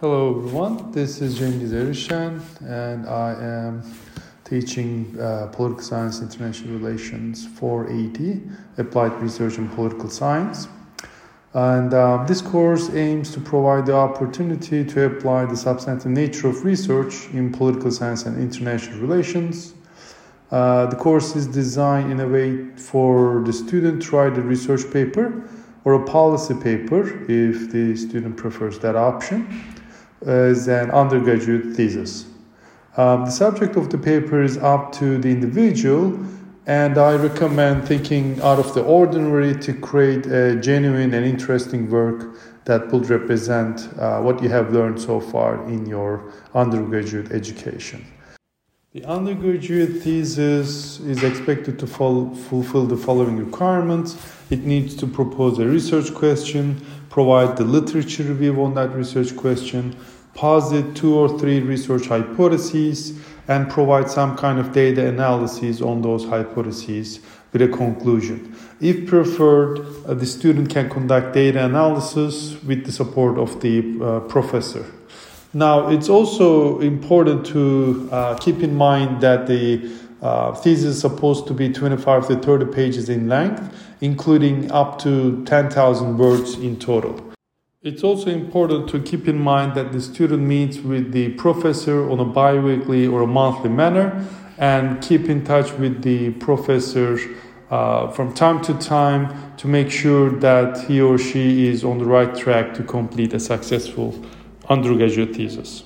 Hello everyone, this is Cengiz Erişen and I am teaching uh, Political Science International Relations 480, Applied Research in Political Science. And uh, this course aims to provide the opportunity to apply the substantive nature of research in political science and international relations. Uh, the course is designed in a way for the student to write a research paper or a policy paper if the student prefers that option as an undergraduate thesis. Um, the subject of the paper is up to the individual, and I recommend thinking out of the ordinary to create a genuine and interesting work that will represent uh, what you have learned so far in your undergraduate education. The undergraduate thesis is expected to fulfill the following requirements. It needs to propose a research question, provide the literature review on that research question, posit two or three research hypotheses, and provide some kind of data analysis on those hypotheses with a conclusion. If preferred, uh, the student can conduct data analysis with the support of the uh, professor. Now, it's also important to uh, keep in mind that the uh, thesis is supposed to be 25 to 30 pages in length, including up to 10,000 words in total. It's also important to keep in mind that the student meets with the professor on a bi-weekly or a monthly manner and keep in touch with the professor uh, from time to time to make sure that he or she is on the right track to complete a successful undergraduate thesis.